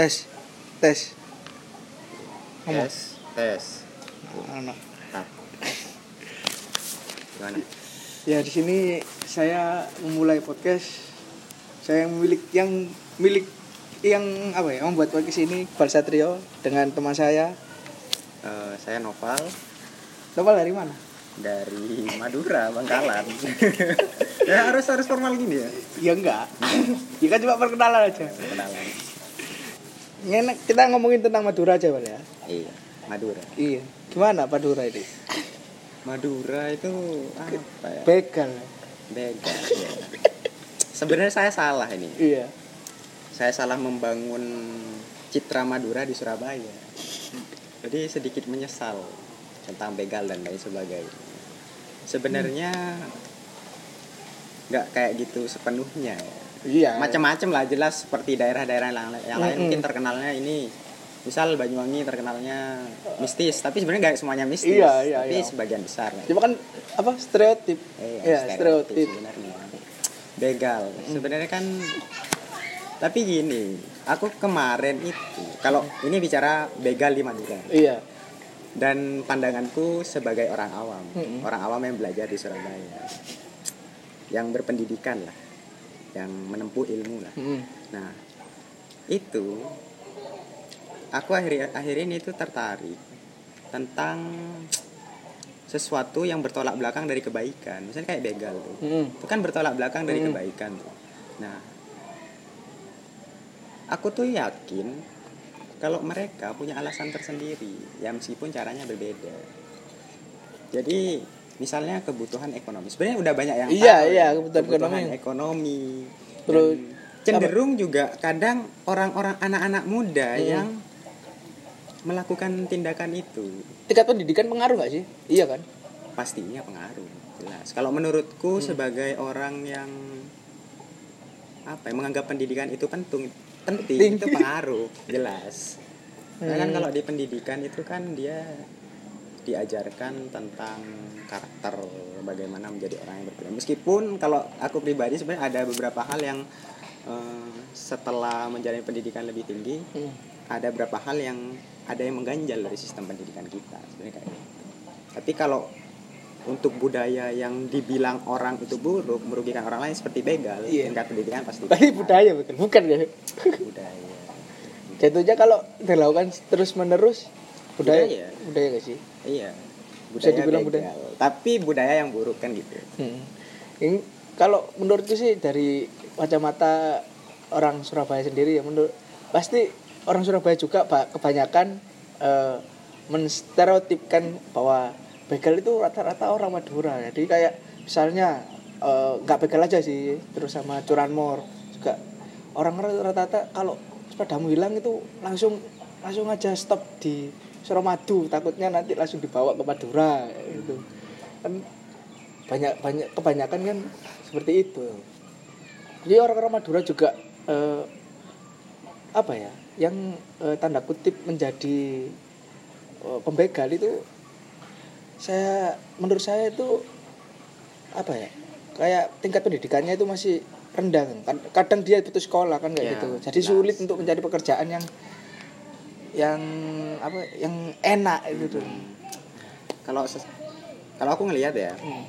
tes. Tes. Ngomong. Tes. Tes. Ano. ah. gimana? Ya di sini saya memulai podcast. Saya yang milik yang milik yang apa ya membuat podcast ini Iqbal Satrio dengan teman saya. Eh, saya Noval. Coba dari mana? Dari Madura Bangkalan. Ya harus harus formal gini ya? Ya enggak. Ya kan cuma perkenalan aja. Kenalan Ini enak, kita ngomongin tentang Madura aja Bal ya? Iya Madura. Iya. Gimana Madura ini? Madura itu apa ya? Begal. Beda ya. sebenarnya saya salah ini. Iya. Saya salah membangun citra Madura di Surabaya. Jadi sedikit menyesal tentang begal dan lain sebagainya. Sebenarnya nggak kayak gitu sepenuhnya ya. Iya macam-macam lah jelas seperti daerah-daerah yang, yang lain Mm-mm. mungkin terkenalnya ini misal Banyuwangi terkenalnya mistis tapi sebenarnya nggak semuanya mistis Iya, iya, tapi iya. sebagian besar cuma kan apa stereotip Iya, Iya, stereotip. sebenarnya. Begal. Sebenarnya kan tapi gini, aku kemarin itu kalau ini bicara begal di Madura iya dan pandanganku sebagai orang awam, Mm-mm. orang awam yang belajar di Surabaya. Yang berpendidikan lah, yang menempuh ilmu lah. Mm. Nah, itu aku akhir akhir ini tuh tertarik tentang sesuatu yang bertolak belakang dari kebaikan. Misalnya kayak begal tuh. Mm. Itu kan bertolak belakang dari Hmm. kebaikan tuh. Nah, aku tuh yakin kalau mereka punya alasan tersendiri, ya meskipun caranya berbeda. Jadi misalnya kebutuhan ekonomi. Sebenarnya udah banyak yang Iya, tahu iya, ya, kebutuhan ekonomi. ekonomi. Terus, cenderung juga kadang orang-orang anak-anak muda Hmm. yang melakukan tindakan itu tingkat pendidikan pengaruh nggak sih iya kan pastinya pengaruh jelas kalau menurutku Hmm. sebagai orang yang apa ya, menganggap pendidikan itu penting penting itu pengaruh jelas Karena kan Hmm. kalau di pendidikan itu kan dia diajarkan tentang karakter bagaimana menjadi orang yang berbeda meskipun kalau aku pribadi sebenarnya ada beberapa hal yang eh, setelah menjalani pendidikan lebih tinggi Hmm. ada beberapa hal yang ada yang mengganjal dari sistem pendidikan kita sebenarnya kayak gitu. Tapi kalau untuk budaya yang dibilang orang itu buruk merugikan orang lain seperti begal Iya. tingkat pendidikan pasti Tapi budaya bukan bukan ya budaya jatuhnya kalau dilakukan terus menerus budaya Budaya. budaya gak sih iya Bisa budaya dibilang begal. budaya. tapi budaya yang buruk kan gitu Hmm. Ini kalau menurutku sih dari kacamata orang Surabaya sendiri ya menurut pasti orang Surabaya juga Pak, kebanyakan eh, menstereotipkan bahwa begal itu rata-rata orang Madura. Jadi kayak misalnya eh, nggak begal aja sih terus sama curanmor juga orang rata-rata kalau sepadamu hilang itu langsung langsung aja stop di Suramadu takutnya nanti langsung dibawa ke Madura gitu. Kan banyak banyak kebanyakan kan seperti itu. Jadi orang-orang Madura juga eh, apa ya yang eh, tanda kutip menjadi eh, pembegal itu saya menurut saya itu apa ya kayak tingkat pendidikannya itu masih rendah. Kan kadang dia butuh sekolah kan kayak Ya, gitu. Jadi sulit untuk mencari pekerjaan yang yang apa yang enak gitu kalau kalau aku ngelihat ya Hmm.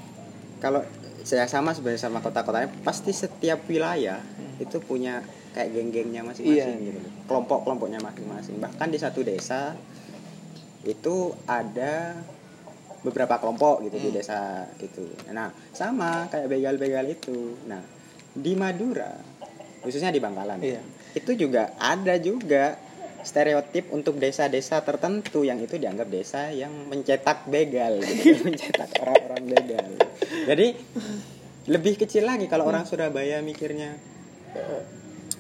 kalau saya sama sebenarnya sama kota-kotanya pasti setiap wilayah itu punya kayak geng-gengnya masing-masing Iya. gitu loh. kelompok-kelompoknya masing-masing bahkan di satu desa itu ada beberapa kelompok gitu di Hmm. desa itu nah sama kayak begal-begal itu nah di Madura khususnya di Bangkalan Iya. itu juga ada juga stereotip untuk desa-desa tertentu yang itu dianggap desa yang mencetak begal gitu, mencetak orang-orang begal. Jadi lebih kecil lagi kalau orang Surabaya mikirnya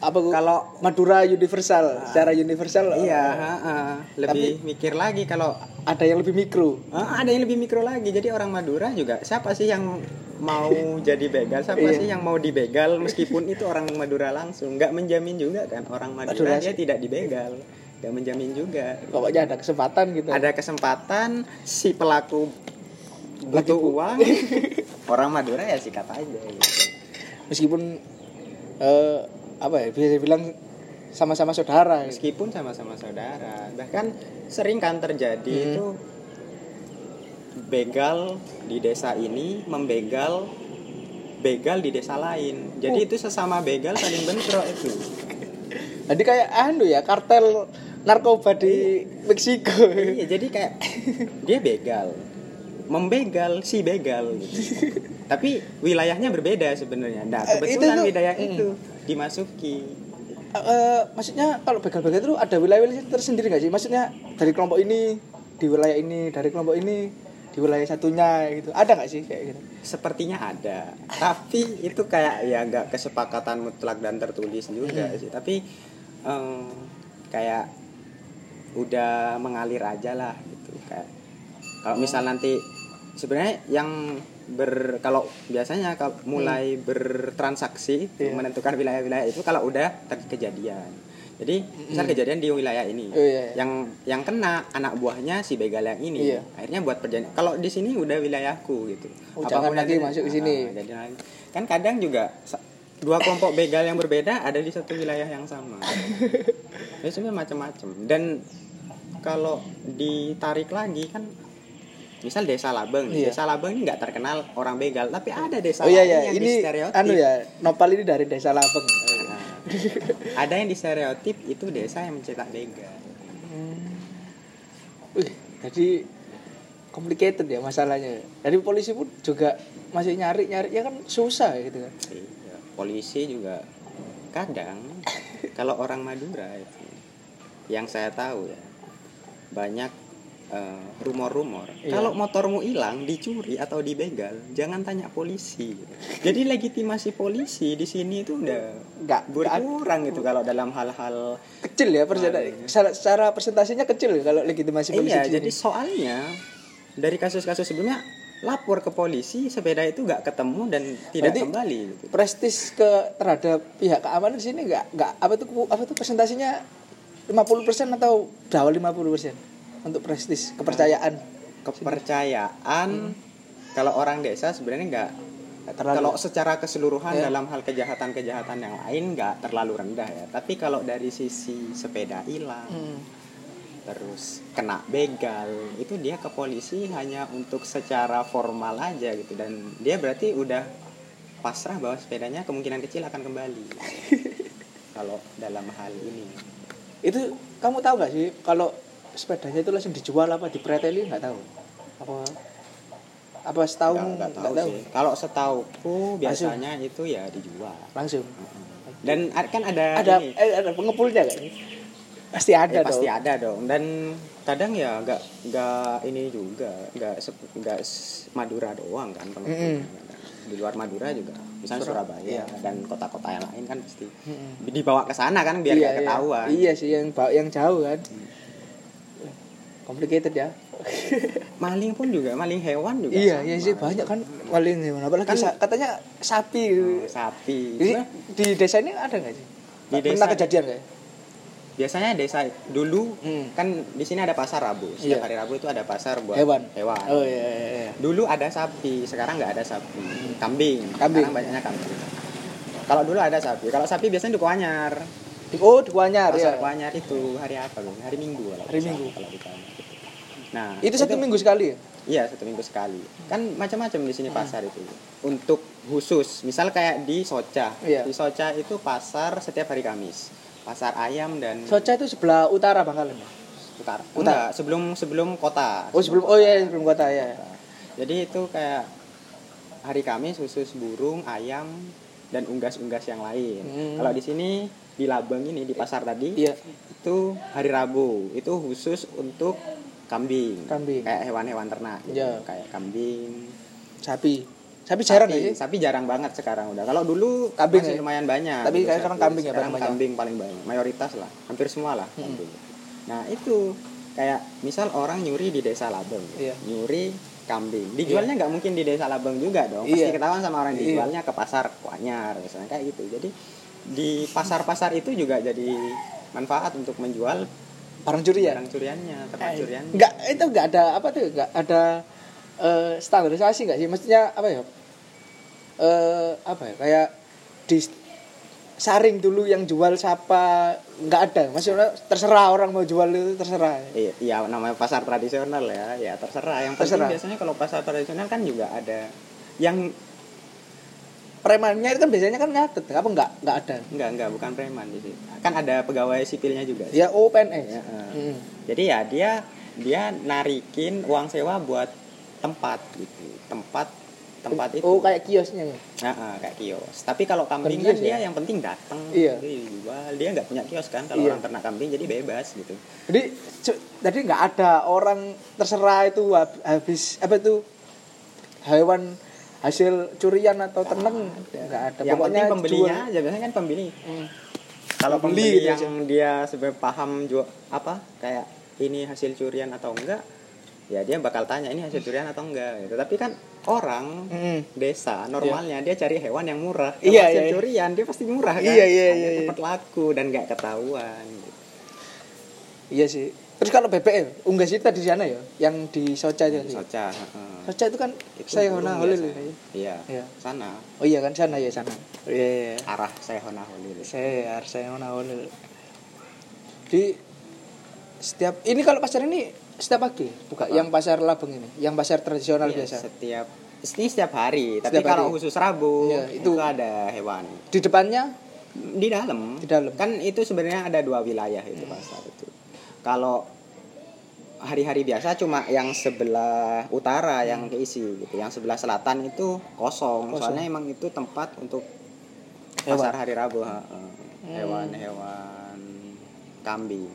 apa gua- kalau Madura universal secara universal iya, eh, ha, ha. lebih mikir lagi kalau ada yang lebih mikro ah, ada yang lebih mikro lagi. Jadi orang Madura juga siapa sih yang mau jadi begal? Siapa Iya. sih yang mau dibegal meskipun itu orang Madura langsung? nggak menjamin juga kan orang Madura, dia tidak dibegal. nggak menjamin juga. pokoknya ada kesempatan gitu ada kesempatan si pelaku butuh uang orang Madura ya sikat aja gitu. meskipun eh, apa ya bisa bilang sama-sama saudara. gitu. meskipun sama-sama saudara bahkan sering kan terjadi Hmm. itu begal di desa ini membegal begal di desa lain jadi Oh. itu sesama begal saling bentrok itu Jadi kayak anu ya kartel narkoba di Meksiko. iya jadi kayak dia begal membegal si begal gitu. tapi wilayahnya berbeda sebenarnya nah itu kebetulan tuh- wilayah mm. itu dimasuki Eh, maksudnya kalau begal-begal itu ada wilayah-wilayah tersendiri nggak sih? Maksudnya dari kelompok ini di wilayah ini, dari kelompok ini di wilayah satunya gitu. Ada nggak sih kayak gitu? Sepertinya ada, tapi itu kayak ya nggak kesepakatan mutlak dan tertulis juga Hmm. sih. Tapi em, kayak udah mengalir aja lah gitu. Kayak kalau misal nanti sebenarnya yang ber kalau biasanya kalau mulai bertransaksi itu Iya. menentukan wilayah-wilayah itu kalau udah ter- kejadian. Jadi misal Hmm. kejadian di wilayah ini, Oh, iya, iya. yang yang kena anak buahnya si begal yang ini, Iya. akhirnya buat perjanjian. Kalau di sini udah wilayahku gitu. Oh, jangan lagi masuk ke sini. Ah, lagi. Kan kadang juga dua kelompok begal yang berbeda ada di satu wilayah yang sama. Jadi sebenarnya macam-macam. Dan kalau ditarik lagi kan misal desa Labeng. Iya. desa Labeng ini nggak terkenal orang begal, tapi ada desa Oh iya ya, yang ini distereotip. anu ya, Nopal ini dari Desa Labeng. Ada yang distereotip itu desa yang mencetak begal. Wih, jadi complicated ya masalahnya. Dari polisi pun juga masih nyari nyari ya kan susah ya gitu kan. Iya, polisi juga kadang kalau orang Madura itu yang saya tahu ya banyak eh, rumor-rumor Iya. kalau motormu hilang dicuri atau dibegal jangan tanya polisi jadi legitimasi polisi di sini itu udah Nggak berkurang gitu kalau dalam hal-hal kecil ya persenta, Iya. secara, secara presentasinya kecil ya kalau legitimasi polisi. iya di sini. jadi soalnya dari kasus-kasus sebelumnya lapor ke polisi sepeda itu nggak ketemu dan tidak Berarti- kembali gitu. prestis ke terhadap pihak keamanan di sini nggak nggak apa tuh apa tuh presentasinya 50% atau bawah 50% untuk prestis kepercayaan kepercayaan kalau orang desa sebenarnya nggak Terlalu. kalau secara keseluruhan Ya. dalam hal kejahatan-kejahatan yang lain nggak terlalu rendah ya tapi kalau dari sisi sepeda hilang Hmm. terus kena begal itu dia ke polisi hanya untuk secara formal aja gitu dan dia berarti udah pasrah bahwa sepedanya kemungkinan kecil akan kembali kalau dalam hal ini itu kamu tahu nggak sih kalau sepedanya itu langsung dijual apa dipreteli nggak tahu. Apa apa setahun? Nggak, tahu, tahu. kalau setauku biasanya itu ya dijual. Langsung. Dan kan ada ada ini, eh, ada pengepulnya kan pasti ada ya pasti dong. ada dong. Dan kadang ya nggak nggak ini juga nggak nggak Madura doang kan pengepulnya. di luar Madura juga. Misalnya Surab- Surabaya iya. dan kota-kota yang lain kan pasti Mm-mm. dibawa ke sana kan biar Iya, nggak iya. ketahuan. Iya sih yang yang jauh kan complicated ya. Maling pun juga maling hewan juga iya sama. iya sih banyak kan paling hewan. Apalagi Kan- sa- katanya sapi. Oh, sapi. Jadi, Sebenarnya di desa ini ada nggak sih? Di pernah desa- kejadian nggak ya? biasanya desa dulu Hmm. kan di sini ada pasar Rabu. Setiap Iya. hari Rabu itu ada pasar buat hewan. hewan. Oh iya, iya, iya. dulu ada sapi sekarang nggak ada sapi. Kambing. Kambing. sekarang banyaknya kambing. Kalau dulu ada sapi. Kalau sapi biasanya di Di- oh di Kuanyar pasar ya Kuanyar itu hari apa loh hari Minggu kalau Hari Minggu. kalau di Kuanyar itu. nah itu satu minggu sekali ya iya satu minggu sekali kan macam-macam di Hmm. sini pasar itu untuk khusus misal kayak di Soca Iya. di Soca itu pasar setiap hari Kamis pasar ayam dan Soca itu sebelah utara Bangkalan utara Utara. enggak sebelum sebelum kota oh sebelum oh iya sebelum kota ya Jadi itu kayak hari Kamis khusus burung, ayam, dan unggas-unggas yang lain. Hmm. Kalau di sini di Labang ini di pasar tadi iya itu hari Rabu itu khusus untuk kambing. Kambing. Kayak hewan-hewan ternak. gitu. Iya. Kayak kambing. sapi sapi jarang sapi, sih sapi jarang banget sekarang udah. Kalau dulu Kambing masih ya? lumayan banyak. Tapi gitu sekarang sapi. kambing ya Sekarang paling banyak. kambing paling banyak. Mayoritas lah, hampir semua lah Hmm. kambing. Nah, itu kayak misal orang nyuri di desa Labeng. Iya. Nyuri kambing. Dijualnya nggak mungkin di desa Labeng juga dong. Pasti Iya. ketahuan sama orang Iya. dijualnya ke pasar Kuanyar misalnya kayak gitu. Jadi di pasar-pasar itu juga jadi manfaat untuk menjual barang curian barang curiannya, ternak curiannya. Enggak, itu enggak ada apa tuh, enggak ada eh, standarisasi enggak sih? Maksudnya apa ya? Eh apa ya? Kayak di saring dulu yang jual siapa nggak ada maksudnya terserah orang mau jual itu terserah Iya, iya, namanya pasar tradisional ya, ya terserah. Yang Terserah. biasanya kalau pasar tradisional kan juga ada yang premannya itu kan biasanya kan nyatet apa nggak nggak ada enggak enggak bukan preman di situ. Kan ada pegawai sipilnya juga. sih. ya oh PNS Ya, eh. Mm. Jadi ya dia dia narikin uang sewa buat tempat gitu. Tempat tempat itu. oh kayak kiosnya Nah, ah, kayak kios. Tapi kalau kambing kan dia ya? yang penting datang, Iya. jadi dijual. Dia nggak punya kios kan. Kalau Iya. orang ternak kambing jadi bebas gitu. jadi jadi nggak ada orang terserah itu hab- habis apa itu hewan hasil curian atau ternak nggak ada yang penting pembelinya jual. aja biasanya kan pembeli. Hmm. Kalau Pembeli pembeli gitu yang dia sebenarnya paham jual apa kayak ini hasil curian atau enggak, ya dia bakal tanya ini hasil curian atau enggak. Gitu. Tapi kan orang Mm. desa normalnya dia cari hewan yang murah. Kalau Iya, hasil iya. curian dia pasti murah kan. Iya, iya, Hanya iya, iya. cepet laku dan nggak ketahuan. gitu. iya sih terus kalau BBM unggas itu di sana ya yang di Soca itu Soca. heeh. Soca itu kan Itu saya burung Hona biasa. Holil Iya. Iya. Sana oh iya kan sana ya sana iya iya arah saya Hona Holil. saya harus saya Hona Holil di setiap ini kalau pasar ini setiap pagi buka Apa? yang pasar Labeng ini yang pasar tradisional Iya, biasa Setiap ini setiap hari, tapi Setiap kalau hari. khusus Rabu Iya, itu, itu- ada hewan. di depannya di dalam Di dalam. kan itu sebenarnya ada dua wilayah itu pasar kalau hari-hari biasa cuma yang sebelah utara yang keisi gitu. Yang sebelah selatan itu kosong, Kosong. soalnya emang itu tempat untuk Hewan. pasar hari Rabu hewan-hewan kambing.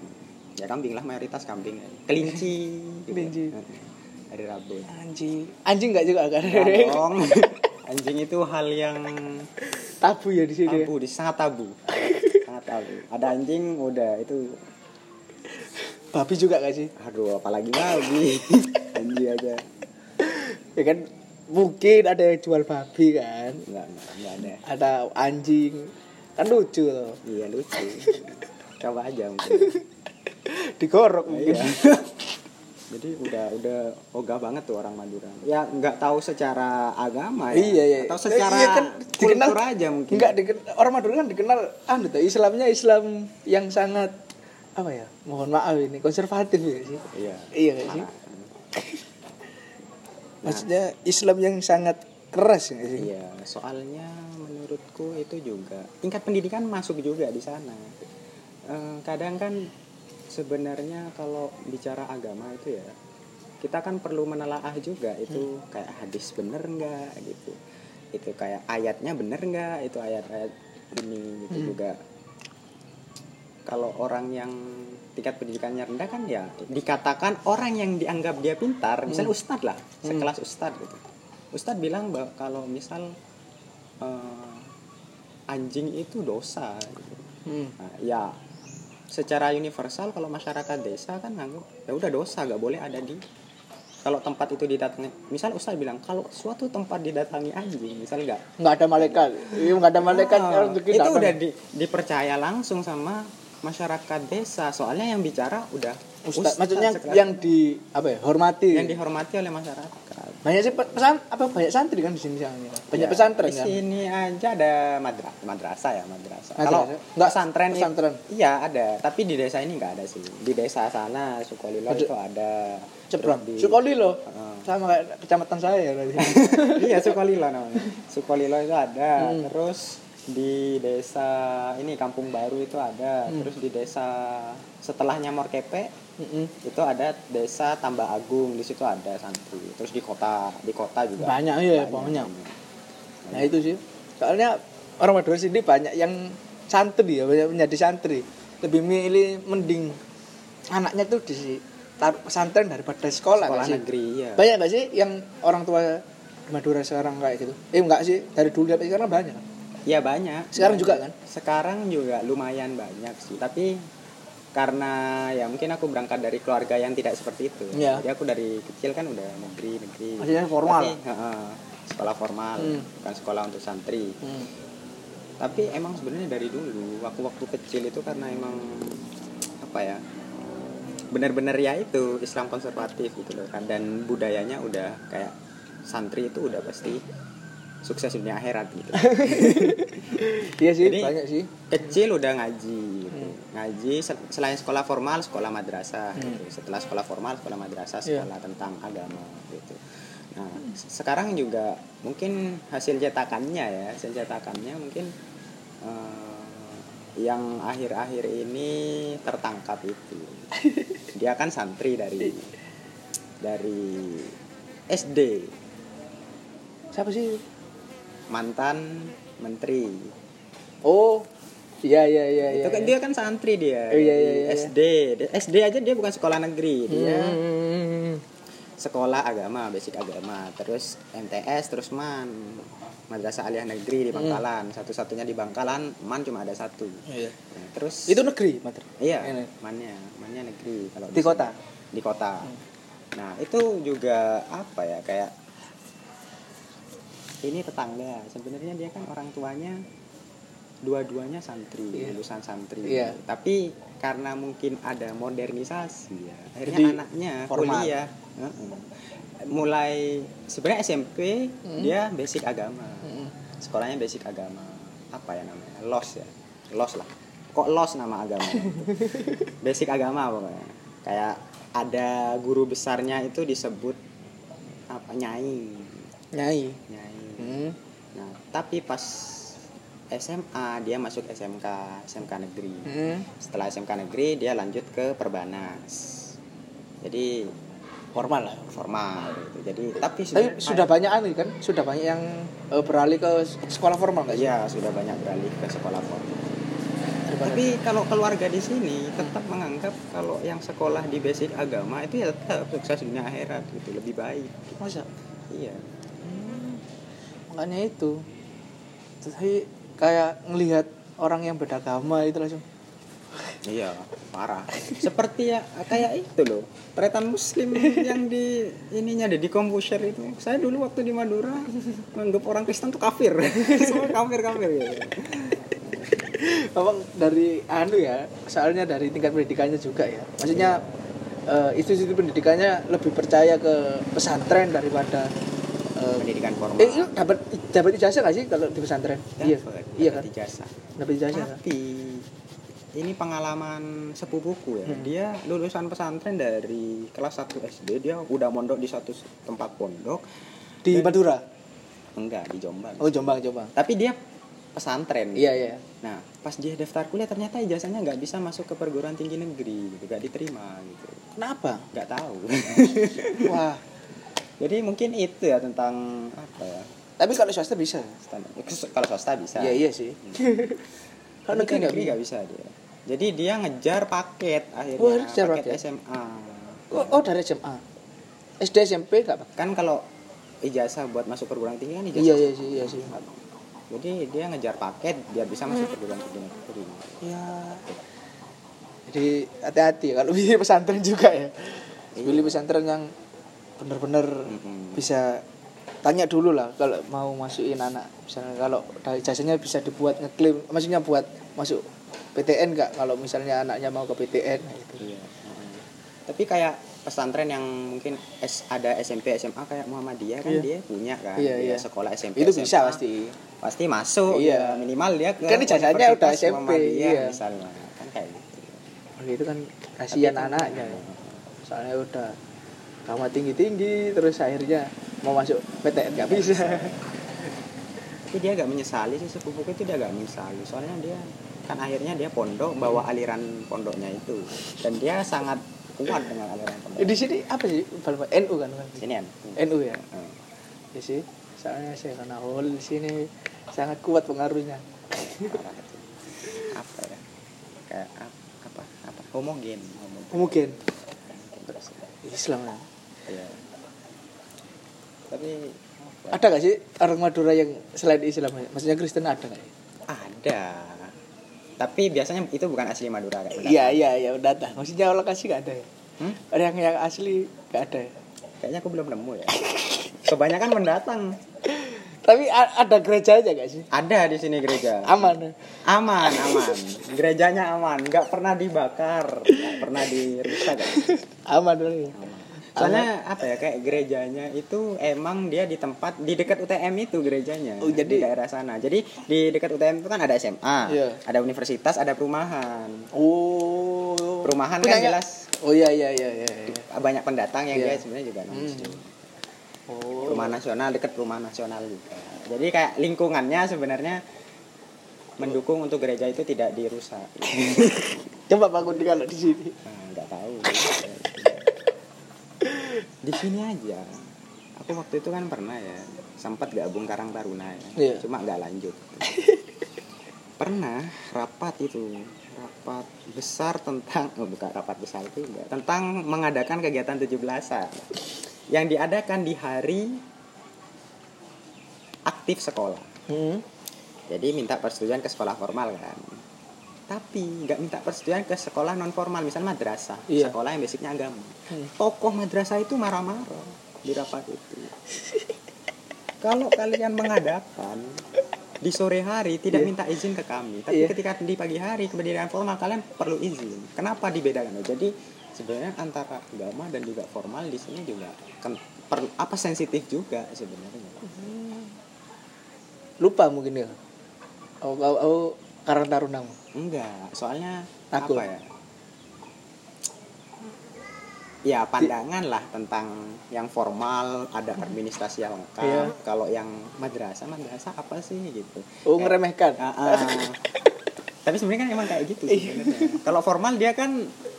Ya kambing lah mayoritas kambing. Kelinci gitu. Kelinci. Ha, hari Rabu. Anjing. Anjing nggak juga kan anjing itu hal yang tabu ya di sini. Tabu di sangat tabu. Sangat tabu. Ada anjing udah. Itu babi juga gak sih? Aduh apalagi babi anjing aja ya kan mungkin ada yang jual babi kan? Enggak enggak enggak ada. Ada anjing. Kan lucu loh. Iya lucu. Coba aja mungkin. Digorok Oh, mungkin. Iya. jadi udah udah ogah banget tuh orang Madura. Ya nggak tahu secara agama ya. Iya iya. Atau secara Iya kan, dikenal. kultur aja mungkin. Enggak diken- orang Madura kan dikenal anu tuh Islamnya Islam yang sangat apa ya mohon maaf ini konservatif ya sih iya iya gak sih Parah. maksudnya Islam yang sangat keras ya sih Iya, soalnya menurutku itu juga tingkat pendidikan masuk juga di sana. Eh, kadang kan sebenarnya kalau bicara agama itu ya kita kan perlu menelaah juga itu kayak hadis bener nggak gitu, itu kayak ayatnya bener nggak itu ayat-ayat ini gitu Hmm. juga. Kalau orang yang tingkat pendidikannya rendah kan ya dikatakan orang yang dianggap dia pintar, misalnya ustadz lah, sekelas ustadz gitu. Ustadz bilang bahwa kalau misal eh, anjing itu dosa, gitu. Hmm. Nah, ya secara universal kalau masyarakat desa kan nganggap ya udah dosa, gak boleh ada di kalau tempat itu didatangi. Misal Ustadz bilang kalau suatu tempat didatangi anjing, misal nggak nggak ada malaikat iya nggak ada malaikat bikin itu udah di- dipercaya langsung sama masyarakat desa soalnya yang bicara udah Ustaz, ustadz maksudnya yang di apa ya hormati yang dihormati oleh masyarakat banyak sih pe- pesan apa banyak santri kan di sini misalnya banyak Ya, pesantren di kan sini aja ada madra madrasah ya madrasah. Kalau Nggak, pesantren, i- pesantren. iya ada, tapi di desa ini nggak ada sih. Di desa sana Sukolilo Ada- itu ada. Ceprang. Di- Sukoli loh. Heeh. Sama kayak kecamatan saya ya iya Sukolilo namanya. Sukolilo itu ada. Hmm. Terus di desa ini Kampung Baru itu ada. Hmm. Terus di desa setelahnya Morkepe Mm-mm. itu ada desa Tambah Agung di situ ada santri. Terus di kota di kota juga Banyak, iya, banyak. Nah itu sih. Soalnya orang Madura sini banyak yang santri ya, banyak menjadi santri. Lebih milih mending anaknya tuh di taruh pesantren daripada sekolah, Sekolah sih? negeri ya. Banyak gak sih yang orang tua Madura sekarang kayak gitu? Eh enggak sih, dari dulu sampai sekarang banyak. Ya banyak. Sekarang juga kan? Sekarang juga lumayan banyak sih. Tapi karena ya mungkin aku berangkat dari keluarga yang tidak seperti itu. Iya. Jadi aku dari kecil kan udah negeri negeri. Maksudnya formal? Tapi, heeh, sekolah formal, Hmm. bukan sekolah untuk santri. Hmm. Tapi emang sebenarnya dari dulu waktu-waktu kecil itu karena emang apa ya? Benar-benar ya itu Islam konservatif gitu loh kan dan budayanya udah kayak santri itu udah pasti sukses dunia akhirat gitu Iya sih, Jadi- banyak sih. kecil udah ngaji gitu. ngaji sel- selain sekolah formal sekolah madrasah Hmm. gitu. setelah sekolah formal sekolah madrasah Iya. sekolah tentang agama gitu nah se- sekarang juga mungkin hasil cetakannya ya hasil cetakannya mungkin eh, yang akhir-akhir ini tertangkap itu dia kan santri dari dari SD Siapa sih? Mantan menteri Oh, iya iya iya itu iya. kan dia kan santri dia Oh, iya, iya, di iya. SD SD aja dia bukan sekolah negeri dia Hmm. sekolah agama basic agama terus MTS terus man madrasah aliyah negeri di Hmm. Bangkalan satu-satunya di Bangkalan man cuma ada satu Iya. Nah, terus Itu negeri, Mater. iya Ini. mannya mannya negeri kalau Di sini. kota? di kota Hmm. nah itu juga apa ya kayak ini tetangga sebenarnya dia kan orang tuanya dua-duanya santri Iya. lulusan santri Iya. tapi karena mungkin ada modernisasi ya akhirnya Jadi, anaknya formal. kuliah Heeh. mulai sebenarnya SMP Hmm. dia basic agama Mm-mm. sekolahnya basic agama apa ya namanya los ya los lah kok los nama agama basic agama pokoknya kayak ada guru besarnya itu disebut apa nyai Nyai. nyai Hmm. nah tapi pas SMA dia masuk SMK SMK negeri Hmm. setelah SMK negeri dia lanjut ke Perbanas jadi Formal lah. formal gitu jadi tapi Tapi sudah banyak anu kan? Sudah banyak yang eh, beralih ke sekolah formal nggak ya sudah banyak beralih ke sekolah formal Tapi kalau keluarga di sini tetap menganggap kalau yang sekolah di basic agama itu ya tetap sukses dunia akhirat gitu lebih baik. masa? Iya. Makanya itu. Tapi kayak ngelihat orang yang beda agama itu langsung Iya, parah. Seperti ya kayak itu loh. Tretan muslim yang di ininya ada di komputer itu. Saya dulu waktu di Madura menganggap orang Kristen tuh kafir. Semua kafir-kafir gitu. Memang dari anu ya, soalnya dari tingkat pendidikannya juga ya. Maksudnya eh, institusi pendidikannya lebih percaya ke pesantren daripada Pendidikan formal. eh, itu dapat dapat ijazah nggak sih kalau di pesantren? iya, iya kan? ijazah. Dapat ijazah. kan? Tapi ini pengalaman sepupuku ya. Hmm. Dia lulusan pesantren dari kelas 1 SD, dia udah mondok di satu tempat pondok. Di Madura. Enggak, di Jombang. Oh, Jombang, Jombang. Tapi dia pesantren. Iya, iya. Nah, pas dia daftar kuliah ternyata ijazahnya nggak bisa masuk ke perguruan tinggi negeri gitu, nggak diterima gitu. Kenapa? Nggak tahu. Wah, Jadi mungkin itu ya tentang apa ya? tapi kalau swasta bisa. Standar. Kalau swasta bisa. Iya, iya sih. Kalau Tapi negeri nggak bisa. bisa dia. Jadi dia ngejar paket akhirnya Wah, ngejar paket paket. SMA. Oh, oh dari SMA. SD SMP nggak? Kan kalau ijazah buat masuk perguruan tinggi kan ijazah. Iya, iya sih, iya sih. Jadi dia ngejar paket biar bisa masuk perguruan tinggi negeri. Ya. Jadi hati-hati kalau pilih pesantren juga ya. Iya. Pilih pesantren yang bener-bener Mm-mm. bisa tanya dulu lah kalau mau masukin anak misalnya kalau dari jasanya bisa dibuat ngeklaim maksudnya buat masuk PTN nggak kalau misalnya anaknya mau ke PTN gitu. Iya. heeh. Tapi kayak pesantren yang mungkin S, ada SMP SMA kayak Muhammadiyah kan Iya. dia punya kan Iya, dia iya. sekolah SMP itu SMA, bisa pasti pasti masuk Iya. ya minimal dia ke Kan ijazahnya udah SMP, Muhammadiyah iya. misalnya kan kayak gitu Oh, itu kan kasihan kan- anaknya ya. soalnya udah agama tinggi tinggi terus akhirnya mau masuk PTN nggak bisa. Tapi dia agak menyesali sih sepupuku itu dia agak menyesali. Soalnya dia kan akhirnya dia pondok bawa aliran pondoknya itu. Dan dia sangat kuat dengan aliran pondok. Di sini apa sih? NU kan? Kan sini kan NU ya? Heeh. ya sih soalnya saya karena hol di sini. Sangat kuat pengaruhnya. Apa ya? Kayak ap- apa? Apa? Homogen. Homogen. Mungkin terus Islam lah ya tapi ada gak sih orang Madura yang selain Islam? Maksudnya Kristen ada ya? ada. Tapi biasanya itu bukan asli Madura kan iya iya iya udah ada maksudnya lokasi gak ada ya? Hmm? ada yang yang asli gak ada ya? Kayaknya aku belum nemu ya. Kebanyakan pendatang tapi ada gereja aja gak sih? Ada di sini gereja. Aman. Aman aman. Gerejanya aman. Nggak pernah dibakar. Nggak pernah dirusak. Kan? aman dulu ya aman Soalnya apa ya kayak gerejanya itu emang dia di tempat di dekat UTM itu gerejanya. Oh, jadi- di daerah sana. Jadi di dekat UTM itu kan ada SMA, Iya. ada universitas, ada perumahan. Oh. Perumahan kan Punyanya- jelas Oh iya iya iya iya. iya. banyak pendatang yang Iya. dia sebenarnya juga muslim. Oh. Perumahan nasional dekat perumahan nasional juga. Jadi kayak lingkungannya sebenarnya mendukung untuk gereja itu tidak dirusak. Coba bangun kalau di sini. Nah, nggak tahu. Di sini aja. Aku waktu itu kan pernah ya sempat gabung Karang Taruna ya. Iya. Cuma nggak lanjut. pernah rapat itu rapat besar tentang oh bukan rapat besar itu enggak tentang mengadakan kegiatan 17-an yang diadakan di hari aktif sekolah. Hmm. Jadi minta persetujuan ke sekolah formal kan. Tapi nggak minta persetujuan ke sekolah non formal, misalnya madrasah, Iya. sekolah yang basicnya agama. Hmm. Tokoh madrasah itu marah-marah di rapat itu. Kalau kalian mengadakan di sore hari tidak Iya. minta izin ke kami, tapi Iya. ketika di pagi hari kependidikan formal kalian perlu izin. Kenapa dibedakan? Jadi sebenarnya antara agama dan juga formal di sini juga kan perlu apa sensitif juga sebenarnya. Lupa mungkin ya. Oh, oh, oh Karang Taruna. Enggak, soalnya Takut. apa ya? Ya pandangan lah tentang yang formal ada administrasi yang lengkap. Iya. Kalau yang madrasah, madrasah apa sih gitu? Oh ngeremehkan. Ah, ah. Tapi sebenarnya kan emang kayak gitu sebenarnya. Kalau formal dia kan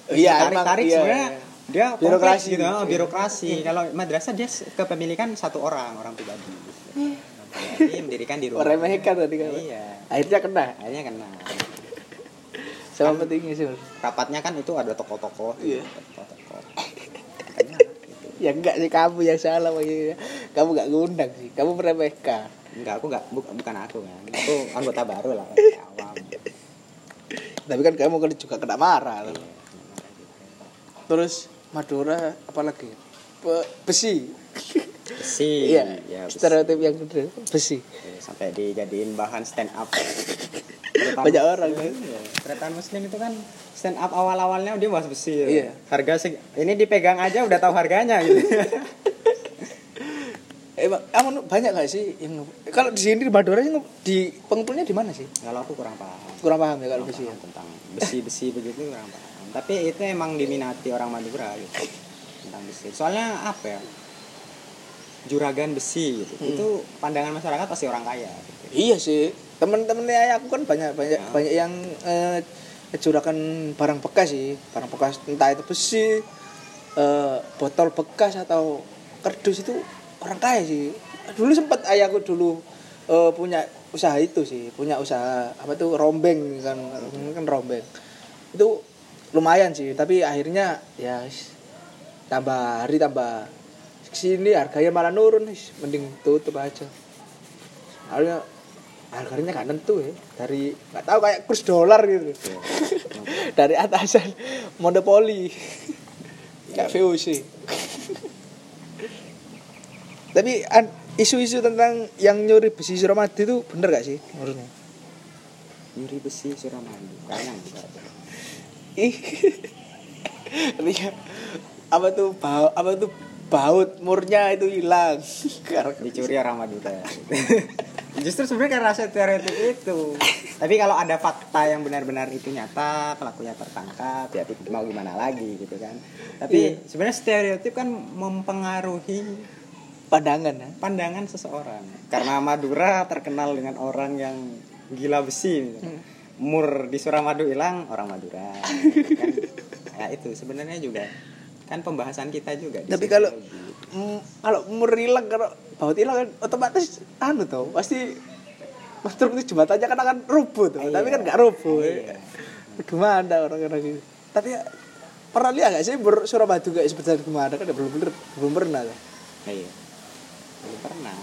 Iya, tarik-tarik emang, iya, sebenarnya iya. dia Birokrasi. kompleks gitu, Iya. birokrasi. Kalau madrasah dia kepemilikan satu orang, orang pribadi. Jadi mendirikan di rumah. Meremehkan tadi kan. Iya. Akhirnya kena. Akhirnya kena. Sama pentingnya sih. Rapatnya kan itu ada tokoh-tokoh Iya. gitu. Ya enggak sih kamu yang salah makanya. Kamu enggak ngundang sih. Kamu meremehkan. enggak aku enggak bu- bukan aku kan aku anggota baru lah awam Tapi kan kamu kan juga kena marah. loh. Terus Madura apalagi? Pe- besi. Besi Iya. ya besi. Stereotip yang kedua besi. Sampai dijadiin bahan stand up Banyak orang, kan? Keretaan muslim itu kan stand up awal-awalnya dia bahas besi ya. Iya. harga sih ini dipegang aja udah tahu harganya gitu Emang, emang banyak gak sih yang kalau di sini di Madura sih di pengumpulnya di mana sih? kalau aku kurang paham Kurang paham ya kalau besi ya. tentang besi-besi begitu kurang paham. Tapi itu emang diminati orang Madura gitu. Tentang besi. Soalnya apa ya? Juragan besi gitu. Hmm. Itu pandangan masyarakat pasti orang kaya gitu. Iya sih. Temen-temennya aku kan banyak banyak Ya. banyak yang eh, juragan barang bekas sih, barang bekas entah itu besi, eh, botol bekas atau kardus itu orang kaya sih. Dulu sempat ayahku dulu eh, punya usaha itu sih, punya usaha apa tuh rombeng kan, kan rombeng. Itu lumayan sih, tapi akhirnya ya tambah hari tambah sini harganya malah nurun, wis, mending tutup aja. Harganya harganya nggak nentu ya. Dari nggak tahu kayak kurs dolar gitu. Dari atasan monopoli. Kayak VOC tapi isu-isu tentang yang nyuri besi Suramadu itu bener gak sih menurutnya Nyuri besi Suramadu. Kayaknya ih. Iya. apa tuh apa tuh baut murnya itu hilang Dicuri orang Madura. Justru sebenarnya karena stereotip itu. Tapi kalau ada fakta yang benar-benar itu nyata, pelakunya tertangkap, ya mau gimana lagi gitu kan. Tapi Iya. sebenarnya stereotip kan mempengaruhi pandangan ya pandangan seseorang karena Madura terkenal dengan orang yang gila besi misalnya. mur di Suramadu hilang orang Madura kan ya itu sebenarnya juga kan pembahasan kita juga Tapi kalau- kalau hilang kalau baut hilang kan otomatis anu tuh pasti konstruksi jembatannya kan akan rubuh tuh Iya. tapi kan nggak rubuh. Iya. gimana orang-orang gitu tapi ya, pernah lihat nggak sih Surabaya kayak seperti gimana kan belum bener belum pernah tuh. iya. Belum pernah.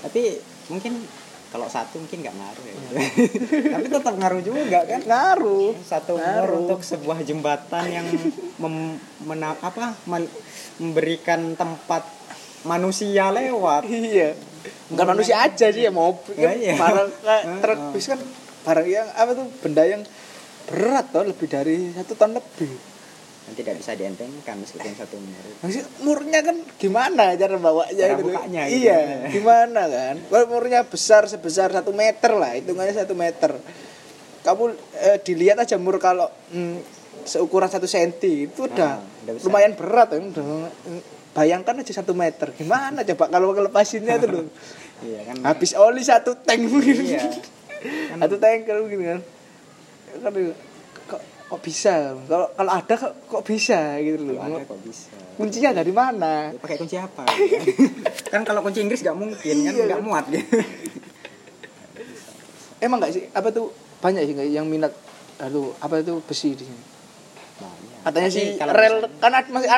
Tapi mungkin kalau satu mungkin nggak ngaruh ya. Tapi tetap ngaruh juga kan? Ngaruh. Satu umur Ngaruh. untuk sebuah jembatan yang mem, mena- apa men- memberikan tempat manusia lewat. Iya. Bukan manusia aja sih ya mobil Ya, kan iya. barang kayak Heeh. truk bis kan barang yang apa tuh benda yang berat tuh lebih dari satu ton lebih yang tidak bisa dientengkan meskipun satu Maksud murnya kan gimana cara bawanya Cara gitu. bukanya gitu. Iya, gimana kan? Kalau murnya besar sebesar satu meter lah, hitungannya satu meter. Kamu eh, dilihat aja mur kalau mm, seukuran satu senti itu udah, Ah, udah besar. lumayan berat kan. Udah, mm, bayangkan aja satu meter, gimana coba kalau ngelepasinnya itu loh. iya kan Habis oli satu tank mungkin. Iya. satu tank kalau gitu kan. Kan kok, bisa? Kalau kalau ada kok, kok bisa gitu loh. Kalau ada kok bisa Kuncinya dari mana? Ya, pakai kunci apa gitu kan? kalau kunci Inggris nggak mungkin kan Iya, nggak muat gitu Emang nggak sih apa tuh banyak sih yang minat aduh apa itu besi di sini. Banyak. Katanya sih rel kan masih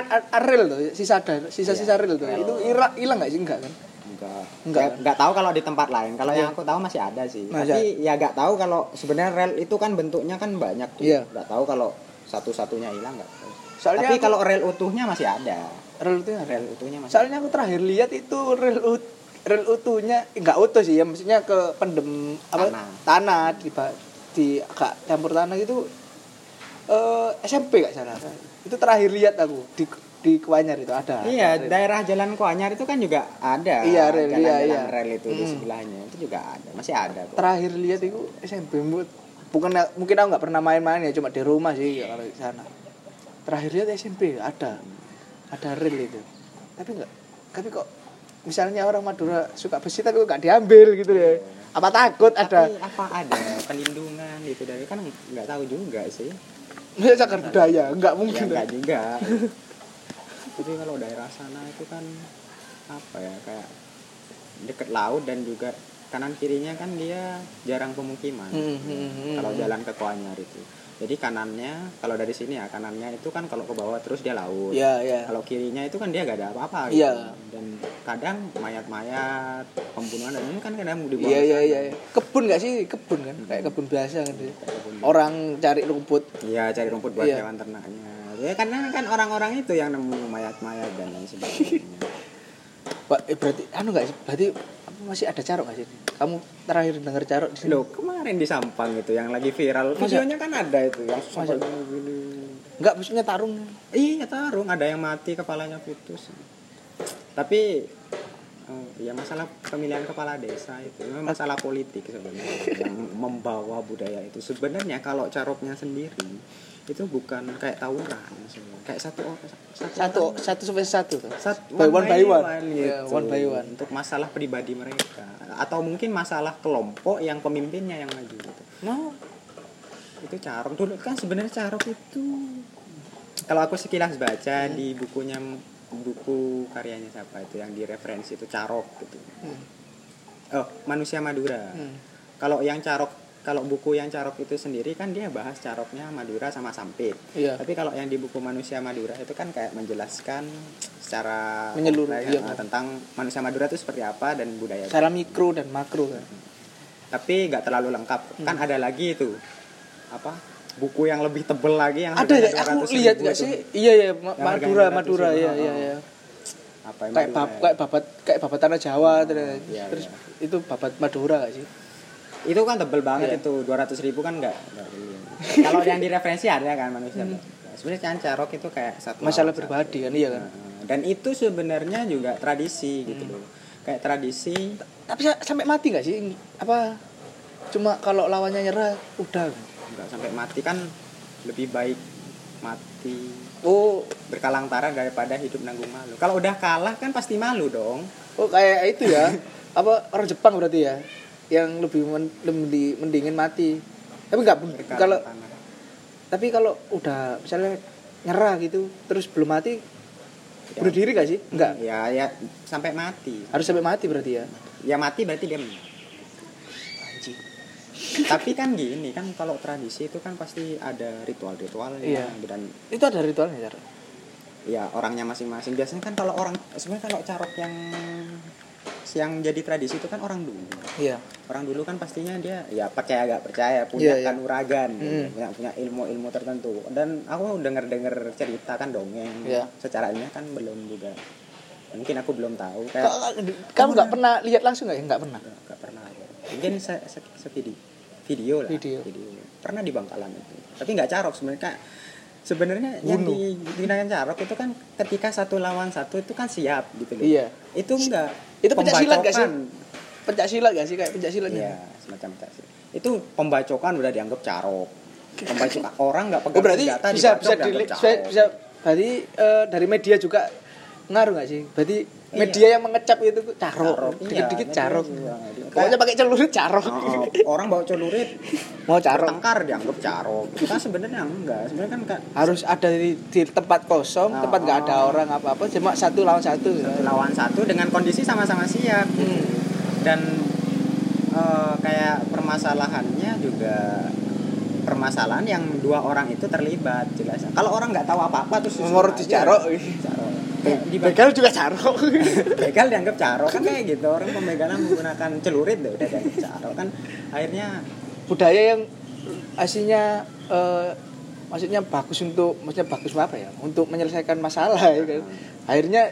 rel tuh, sisa ada sisa sisa Iya, rel tuh. rel. Itu hilang nggak sih enggak kan? Enggak. Enggak. Enggak, enggak tahu kalau di tempat lain. Kalau yang Iya. aku tahu masih ada sih. Masih Tapi ya enggak tahu kalau sebenarnya rel itu kan bentuknya kan banyak tuh. Iya. Enggak tahu kalau satu-satunya hilang enggak tahu. Soalnya Tapi aku- kalau rel utuhnya masih ada. Rel ada. Rel utuhnya masih. Soalnya aku terakhir lihat itu rel ut rel utuhnya enggak utuh sih ya maksudnya ke pendem apa Tanah. tanah di di agak campur tanah itu eh SMP gak salah. Itu terakhir lihat aku di di Kuanyar itu ada. Iya, ada rel. daerah Jalan Kuanyar itu kan juga ada. Iya, rel, jalan, iya, jalan iya. rel itu di Mm. sebelahnya. Itu juga ada, masih ada kok. terakhir lihat itu SMP Mbut. bukan mungkin aku nggak pernah main-main ya cuma di rumah sih ya, kalau di sana terakhir lihat SMP ada ada rel itu tapi nggak tapi kok misalnya orang Madura suka besi tapi kok nggak diambil gitu ya apa takut ada Tapi apa ada pelindungan gitu dari kan nggak tahu juga sih. nggak cagar budaya nggak Ya mungkin enggak juga. Tapi kalau daerah sana itu kan apa ya kayak deket laut dan juga kanan kirinya kan dia jarang pemukiman. Hmm, hmm, hmm, Kalau hmm. jalan ke Kuanyar itu. Jadi kanannya kalau dari sini ya kanannya itu kan kalau ke bawah terus dia laut. ya ya Kalau kirinya itu kan dia gak ada apa-apa gitu. Iya. Dan kadang mayat-mayat pembunuhan dan ini kan kadang iya ke iya sana. iya kebun nggak sih kebun kan kayak kebun biasa kan Kebun. orang cari rumput Iya cari rumput buat Iya. hewan ternaknya. Ya karena kan orang-orang itu yang nemu mayat-mayat dan lain sebagainya. Pak, eh, berarti anu nggak sih berarti masih ada carok nggak sih kamu terakhir dengar carok di sini Loh kemarin di Sampang itu yang lagi viral videonya kan ada itu yang sampai Masa? gini-gini. nggak maksudnya tarung Iya tarung ada yang mati kepalanya putus. Tapi eh, ya masalah pemilihan kepala desa itu memang masalah politik sebenarnya yang membawa budaya itu sebenarnya kalau caroknya sendiri itu bukan kayak tawuran kayak satu orang satu satu sampai satu tuh Sat- by one by one, gitu. Ya, one by one untuk masalah pribadi mereka atau mungkin masalah kelompok yang pemimpinnya yang maju gitu. no itu carok dulu kan sebenarnya carok itu kalau aku sekilas baca Hmm. di bukunya buku karyanya siapa itu yang direferensi itu carok gitu Hmm. oh manusia Madura Hmm. kalau yang carok kalau buku yang carok itu sendiri kan dia bahas caroknya Madura sama Sampit. Iya. Tapi kalau yang di buku manusia Madura itu kan kayak menjelaskan secara Menyeluruh, iya. eh, tentang manusia Madura itu seperti apa dan budaya secara mikro dan makro kan tapi nggak terlalu lengkap. Hmm. kan ada lagi itu. Apa? Buku yang lebih tebel lagi yang ada ya? Aku 200.000 lihat nggak sih? Iya ya Ma- Madura Madura. 200.000, ya oh. iya. Ya apa yang kayak bab ya? kayak babat kayak babat tanah Jawa terus, iya, terus iya. itu babat Madura nggak sih itu kan tebel banget Iya. itu 200.000 ribu kan nggak kalau yang direferensi ada kan manusia. Sebenarnya kan carok itu kayak satu Hmm. masalah pribadi kan iya kan? Nah, dan itu sebenarnya juga tradisi gitu Hmm. loh. Kayak tradisi. Tapi sa- sampai mati nggak sih? Apa cuma kalau lawannya nyerah udah? Nggak sampai mati kan lebih baik mati. Oh. Berkalang tara daripada hidup nanggung malu. Kalau udah kalah kan pasti malu dong. Oh kayak itu ya? Apa orang Jepang berarti ya yang lebih men- lebih mendingin mati. Tapi nggak kalau tanah. tapi kalau udah misalnya nyerah gitu terus belum mati Ya. bunuh diri gak sih? Enggak ya ya sampai mati. Harus sampai mati berarti ya? Ya mati berarti dia menang. Anjing. Tapi kan gini kan kalau tradisi itu kan pasti ada ritual-ritualnya Iya. dan itu ada ritualnya cara ya orangnya masing-masing. Biasanya kan kalau orang sebenarnya kalau carok yang yang jadi tradisi itu kan orang dulu. Iya. Orang dulu kan pastinya dia ya percaya gak percaya punya Iya, iya. kanuragan Hmm. punya punya ilmu-ilmu tertentu. Dan aku denger denger cerita kan dongeng Iya. secara ilmiah kan belum juga. Mungkin aku belum tahu kayak kamu nggak pernah lihat langsung nggak ya? Nggak pernah? Nggak, pernah. Mungkin se, se, se video video lah Video. pernah di Bangkalan itu. Tapi nggak carok sebenarnya sebenarnya yang digunakan carok itu kan ketika satu lawan satu itu kan siap gitu loh Iya. itu enggak Itu pencak silat gak sih? Pencak silat gak sih kayak pencak silat Iya, semacam pencak silat. Itu pembacokan udah dianggap carok. Pembacokan orang nggak pegang Oh berarti senjata bisa bisa bisa, bisa berarti eh, dari media juga ngaruh gak sih? Berarti. Media yang mengecap itu carok, Carok, iya, dikit-dikit carok. Pokoknya pakai celurit carok. Oh, orang bawa celurit Mau carok tengkar dianggap carok. Kita sebenarnya enggak. Sebenarnya kan ka- harus ada di, di tempat kosong, Oh, tempat nggak ada oh. orang apa-apa, cuma satu lawan satu. satu lawan satu dengan kondisi sama-sama siap. Hmm. Dan eh, kayak permasalahannya juga permasalahan yang dua orang itu terlibat jelas. Kalau orang nggak tahu apa-apa terus dicarok. Carok. Kayak di Begal juga carok. begal dianggap caro kan kayak gitu orang pembegalan menggunakan celurit deh udah dianggap caro kan akhirnya Budaya yang aslinya eh, maksudnya bagus untuk maksudnya bagus apa ya? Untuk menyelesaikan masalah ya kan. Akhirnya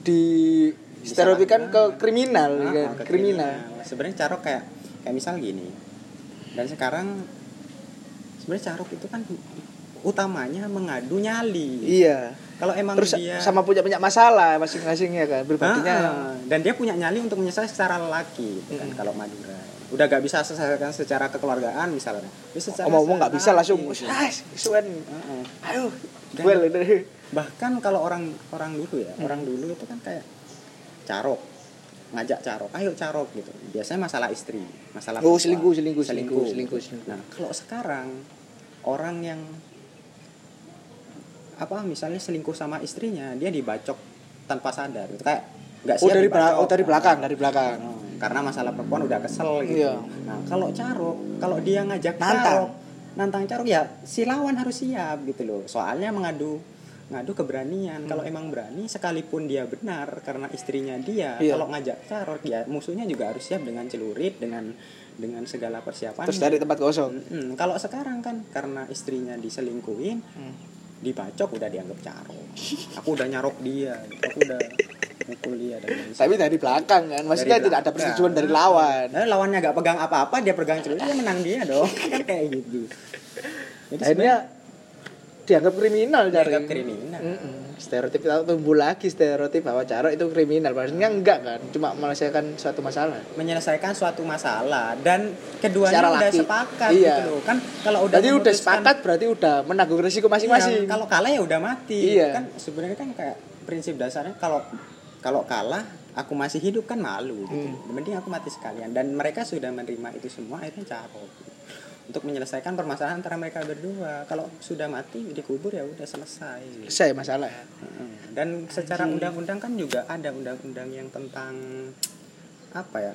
di stereotipikan ke kriminal ya Ah, kan. ke Kriminal. sebenarnya carok kayak kayak misal gini dan sekarang sebenarnya carok itu kan utamanya mengadu nyali Iya. kalau emang Terus dia sama punya banyak masalah masing-masing ya kan. Ah, Pribadinya ah. dan dia punya nyali untuk menyelesaikan secara lelaki gitu kan Mm. kalau Madura udah gak bisa selesaikan secara kekeluargaan misalnya Tapi secara ngomong nggak bisa langsung gitu. ah suan Ah, ah. ayo Dan- well ini bahkan kalau orang orang dulu ya Hmm. orang dulu itu kan kayak carok ngajak carok ayo carok gitu biasanya masalah istri masalah oh selingkuh selingkuh selingkuh selingkuh selingkuh nah kalau sekarang orang yang apa misalnya selingkuh sama istrinya dia dibacok tanpa sadar gitu kayak nggak oh siap dari belakang dibacok. oh dari belakang dari belakang Nah, karena masalah perempuan udah kesel gitu Iya. nah kalau carok kalau dia ngajak Nantang. carok nantang carok ya si lawan harus siap gitu loh soalnya mengadu ngadu keberanian kalau emang berani sekalipun dia benar karena istrinya dia Iya. kalau ngajak carok ya musuhnya juga harus siap dengan celurit dengan dengan segala persiapan terus dari tempat kosong Mm-mm. kalau sekarang kan karena istrinya diselingkuhin Hmm. Dibacok udah dianggap carok aku udah nyarok dia aku udah mukul dia dan tapi dari belakang kan maksudnya Dari tidak ada belakang. persetujuan dari lawan Nah, lawannya gak pegang apa-apa, dia pegang celurit, dia menang dia dong. kan kayak gitu. Jadi akhirnya dianggap kriminal dianggap kriminal. Mm-mm. Stereotip kita tumbuh lagi stereotip bahwa carok itu kriminal maksudnya enggak kan cuma menyelesaikan suatu masalah Menyelesaikan suatu masalah dan keduanya Secara udah laki. sepakat Iya. gitu loh. Kan kalau udah berarti udah sepakat berarti udah menanggung risiko Iya, masing-masing kalau kalah ya udah mati. Iya. Kan sebenarnya kan kayak prinsip dasarnya kalau kalau kalah aku masih hidup kan malu gitu. Hmm. Mending aku mati sekalian dan mereka sudah menerima itu semua akhirnya carok. Untuk menyelesaikan permasalahan antara mereka berdua. Kalau sudah mati dikubur ya udah selesai. saya masalah Mm. Dan secara undang-undang kan juga ada undang-undang yang tentang apa ya?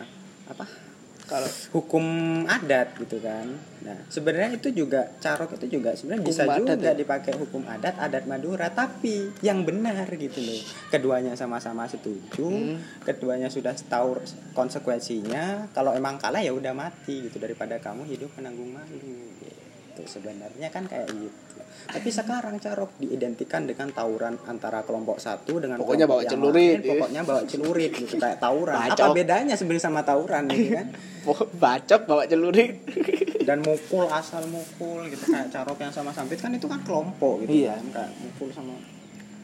Apa? Kalau Hukum adat gitu kan. Nah, sebenarnya itu juga carok itu juga sebenarnya bisa juga ya? dipakai hukum adat adat Madura tapi yang benar gitu loh. Keduanya sama-sama setuju, Hmm. keduanya sudah tahu konsekuensinya. Kalau emang kalah ya udah mati gitu daripada kamu hidup menanggung malu. Gitu. Sebenarnya kan kayak gitu. Tapi sekarang carok diidentikan dengan tawuran antara kelompok satu dengan Pokoknya kelompok bawa celurit, lain. ya. Pokoknya bawa celurit gitu kayak tawuran. Apa Bacok. bedanya sebenarnya sama tawuran gitu kan? bacok bawa celurit dan mukul asal mukul gitu kayak carok yang sama sampit kan itu kan kelompok gitu Iya. kan kayak mukul sama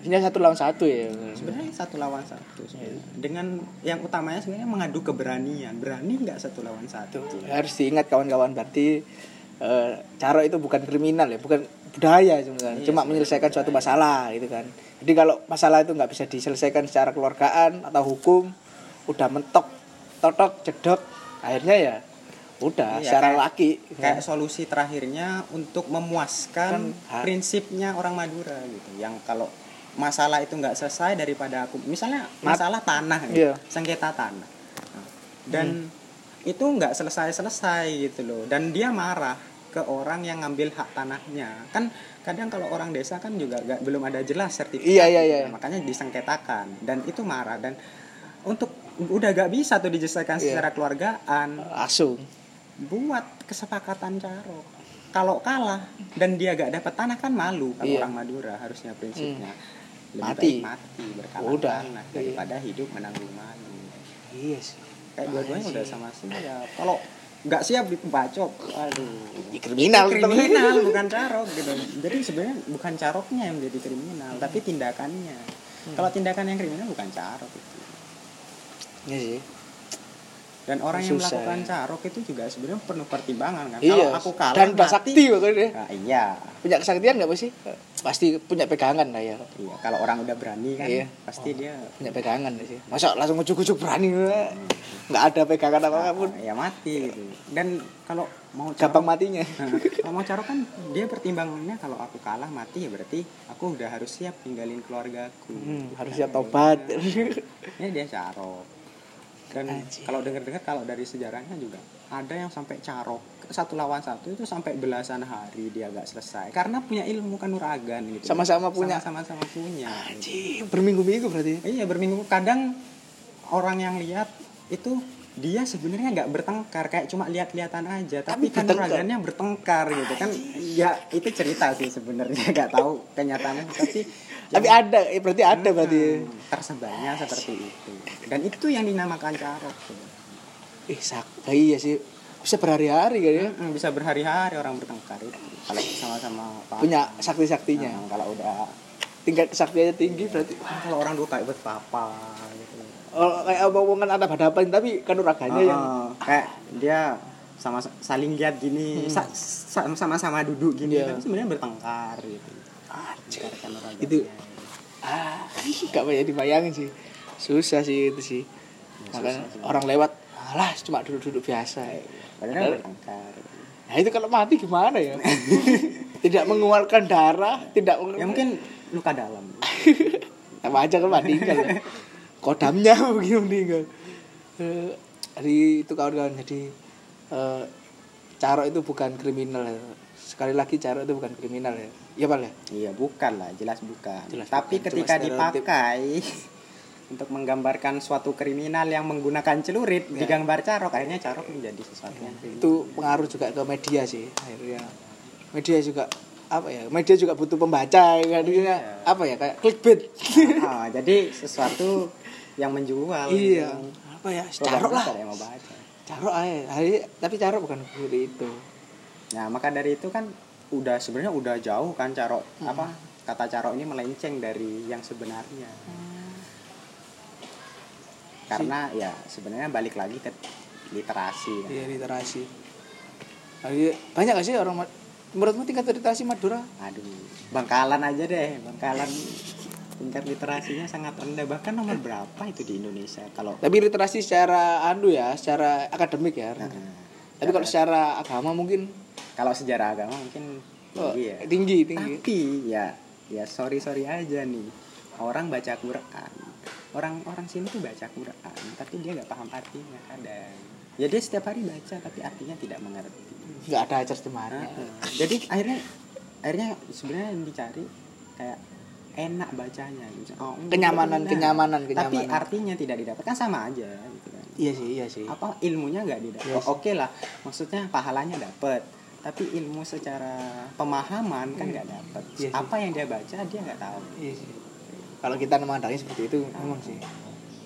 ini satu lawan satu ya sebenarnya satu lawan satu sebenarnya. dengan yang utamanya sebenarnya mengadu keberanian berani nggak satu lawan satu harus diingat kawan-kawan berarti eh, caro itu bukan kriminal ya bukan budaya sebenarnya. Iya, cuma menyelesaikan suatu budaya. masalah gitu kan. Jadi kalau masalah itu nggak bisa diselesaikan secara keluargaan atau hukum udah mentok totok jedok akhirnya ya udah Iya, secara kayak- laki kayak solusi terakhirnya untuk memuaskan Kan, prinsipnya orang Madura gitu. Yang kalau masalah itu nggak selesai daripada aku misalnya masalah tanah nih, Iya. sengketa tanah. Nah, dan itu nggak selesai selesai gitu loh dan dia marah ke orang yang ngambil hak tanahnya kan kadang kalau orang desa kan juga nggak belum ada jelas sertifikat Iya, iya, gitu iya. kan. makanya disengketakan dan itu marah dan untuk udah gak bisa tuh diselesaikan Iya. secara keluargaan langsung buat kesepakatan caro kalau kalah dan dia gak dapat tanah kan malu kalau Iya. orang Madura harusnya prinsipnya lebih Mati. baik mati berkalah Udah. tanah daripada hidup menanggung malu iya sih kayak Makanya dua-duanya udah sama siap kalau nggak siap dibacok aduh Ya, kriminal tetap. kriminal bukan carok gitu. Jadi sebenarnya bukan caroknya yang menjadi kriminal tapi tindakannya. Kalau tindakan yang kriminal bukan carok itu Iya sih. Dan orang yang Susah, melakukan ya. carok itu juga sebenarnya penuh pertimbangan kan Iya. kalau aku kalah Dan mati, sakti pokoknya. Nah, iya Punya kesaktian nggak sih? Pasti punya pegangan lah ya. iya kalau orang udah berani kan Iya. pasti dia Punya pegangan sih. Masa langsung ujuk-ujuk berani nggak ada pegangan apa pun. ya mati gitu dan kalau mau Gampang carok, matinya. Nah, kalau mau carok kan dia pertimbangannya kalau aku kalah mati ya berarti aku udah harus siap tinggalin keluargaku Hmm, harus siap tobat. ini dia carok dan kalau dengar-dengar kalau dari sejarahnya juga ada yang sampai carok satu lawan satu itu sampai belasan hari dia gak selesai. Karena punya ilmu kanuragan gitu. Sama-sama punya. sama-sama punya. Anjing, berminggu-minggu berarti. iya berminggu. Kadang orang yang lihat itu dia sebenarnya nggak bertengkar kayak cuma lihat-lihatan aja tapi, Tapi bertengkar. kanuragannya bertengkar gitu kan ya itu cerita sih sebenarnya nggak tahu kenyataannya tapi Tapi yang- ada, eh, berarti ada berarti. Hmm, tersebarnya seperti itu dan itu yang dinamakan carok Ih, sak. Iya sih. Bisa berhari-hari kan ya. Hmm, bisa berhari-hari orang bertengkar itu kalau sama-sama. Punya sakti-saktinya. Nah, kalau udah Tingkat kesaktiannya tinggi berarti. kalau orang dulu kayak berpapa gitu Oh, kayak omongan ada hadapan tapi kan uraganya yang Oh, kayak dia sama saling lihat gini sa- sa- sama-sama duduk gini tapi sebenarnya bertengkar gitu. Kanuragannya. Itu- ah gak banyak dibayangin sih. Susah sih itu sih. Makanya susah sih. orang lewat alah cuma duduk-duduk biasa. Padahal bertengkar. Nah itu kalau mati gimana ya? Tidak mengeluarkan darah tidak ya mungkin luka dalam. Sama aja kan meninggal ya. Kodamnya begini meninggal Eh, jadi itu kawan-kawan jadi eh, caro itu bukan kriminal ya. sekali lagi caro itu bukan kriminal ya. Iya pak ya? Iya bukan lah jelas bukan. Jelas tapi bukan, ketika dipakai untuk menggambarkan suatu kriminal yang menggunakan celurit Ya. digambar carok akhirnya carok menjadi sesuatu yang itu pengaruh juga ke media sih akhirnya. Media juga apa ya media juga butuh pembaca ya kan Iya. apa ya kayak clickbait Ah, jadi sesuatu yang menjual iya gitu. apa ya Oh, carok lah yang mau baca carok aja Hari- tapi carok bukan seperti itu Nah, maka dari itu kan udah sebenarnya udah jauh kan carok Hmm. apa kata carok ini melenceng dari yang sebenarnya. Karena ya sebenarnya balik lagi ke literasi kan. iya literasi Jadi, banyak gak sih orang menurutmu tingkat literasi Madura? Aduh, Bangkalan aja deh, Bangkalan tingkat literasinya sangat rendah. Bahkan nomor berapa itu di Indonesia? Kalau tapi literasi secara anu ya secara akademik ya. Nah, tapi kalau secara agama mungkin kalau sejarah agama mungkin oh, tinggi ya. tinggi tinggi. Tapi ya ya sorry sorry aja nih. Orang baca Quran. Orang orang sini tuh baca Quran tapi dia nggak paham artinya kadang. Ya dia setiap hari baca tapi artinya tidak mengerti nggak ada terjemahannya Heeh. jadi akhirnya akhirnya sebenarnya yang dicari kayak enak bacanya gitu. Oh, Kenyamanan, nah, kenyamanan, tapi kenyamanan. artinya tidak didapatkan sama aja gitu kan iya sih iya sih apa ilmunya nggak didapat Iya sih. oke lah maksudnya pahalanya dapat tapi ilmu secara pemahaman kan nggak dapat Iya sih. apa yang dia baca dia nggak tahu Iya sih. Kalau kita memandangnya seperti itu memang sih.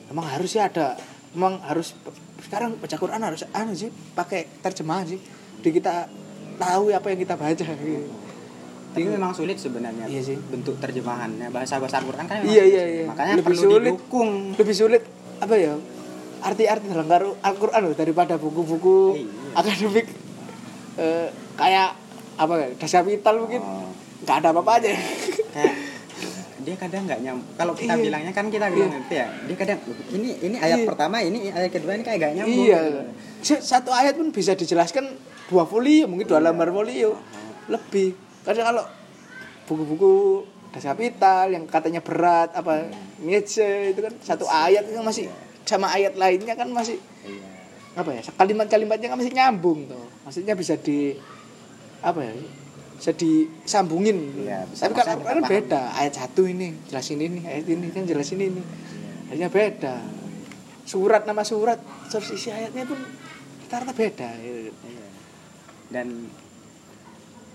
Memang harus sih ada. Memang harus sekarang baca Quran harus anu sih pakai terjemahan sih. Di kita tahu apa yang kita baca. gitu. tapi memang sulit sebenarnya Iya sih. bentuk terjemahannya bahasa bahasa Quran kan memang Iya iya iya. makanya lebih perlu sulit. didukung Lebih sulit apa ya? Arti-arti dalam Al- Al-Qur'an loh, daripada buku-buku Iya. akademik eh, kayak apa ya? Dasar vital mungkin Oh, ada apa-apanya. kayak dia kadang nggak nyam kalau kita Iya. bilangnya kan kita bilang Iya. gitu ya dia kadang ini ini ayat Iya. pertama ini ayat kedua ini kayak gak nyambung iya. Satu ayat pun bisa dijelaskan dua folio, mungkin dua Iya. lembar folio. Lebih. Kadang kalau buku-buku dasar kapital yang katanya berat apa Nietzsche itu kan satu ayat itu masih sama ayat lainnya kan masih iya apa ya kalimat-kalimatnya kan masih nyambung tuh maksudnya bisa di apa ya bisa disambungin Iya, bisa tapi kan paham. beda ayat satu ini jelasin ini ayat ini kan jelasin ini akhirnya beda surat nama surat terus isi ayatnya pun rata-rata beda gitu. Dan